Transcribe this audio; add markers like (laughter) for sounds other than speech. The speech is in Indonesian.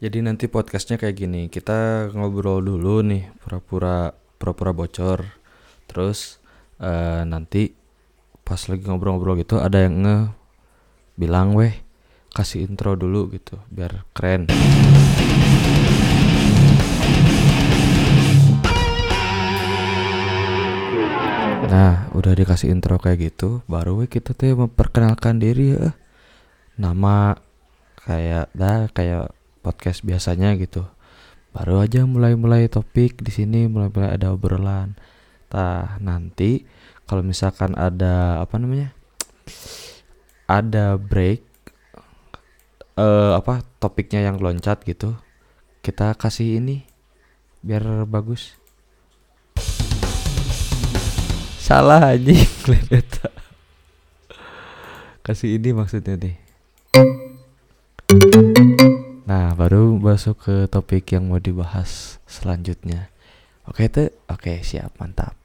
Jadi nanti podcastnya kayak gini, kita ngobrol dulu nih, pura-pura pura-pura bocor. Terus eh, nanti pas lagi ngobrol-ngobrol gitu ada yang nge bilang weh kasih intro dulu gitu biar keren. Nah, udah dikasih intro kayak gitu, baru weh kita tuh memperkenalkan diri ya. Nama kayak dah kayak podcast biasanya gitu. Baru aja mulai-mulai topik di sini mulai-mulai ada obrolan. Tah, nanti kalau misalkan ada apa namanya? Ada break eh apa topiknya yang loncat gitu. Kita kasih ini biar bagus. Salah anjing. (laughs) Kasih ini maksudnya nih. Masuk ke topik yang mau dibahas selanjutnya. Oke tuh, oke siap mantap.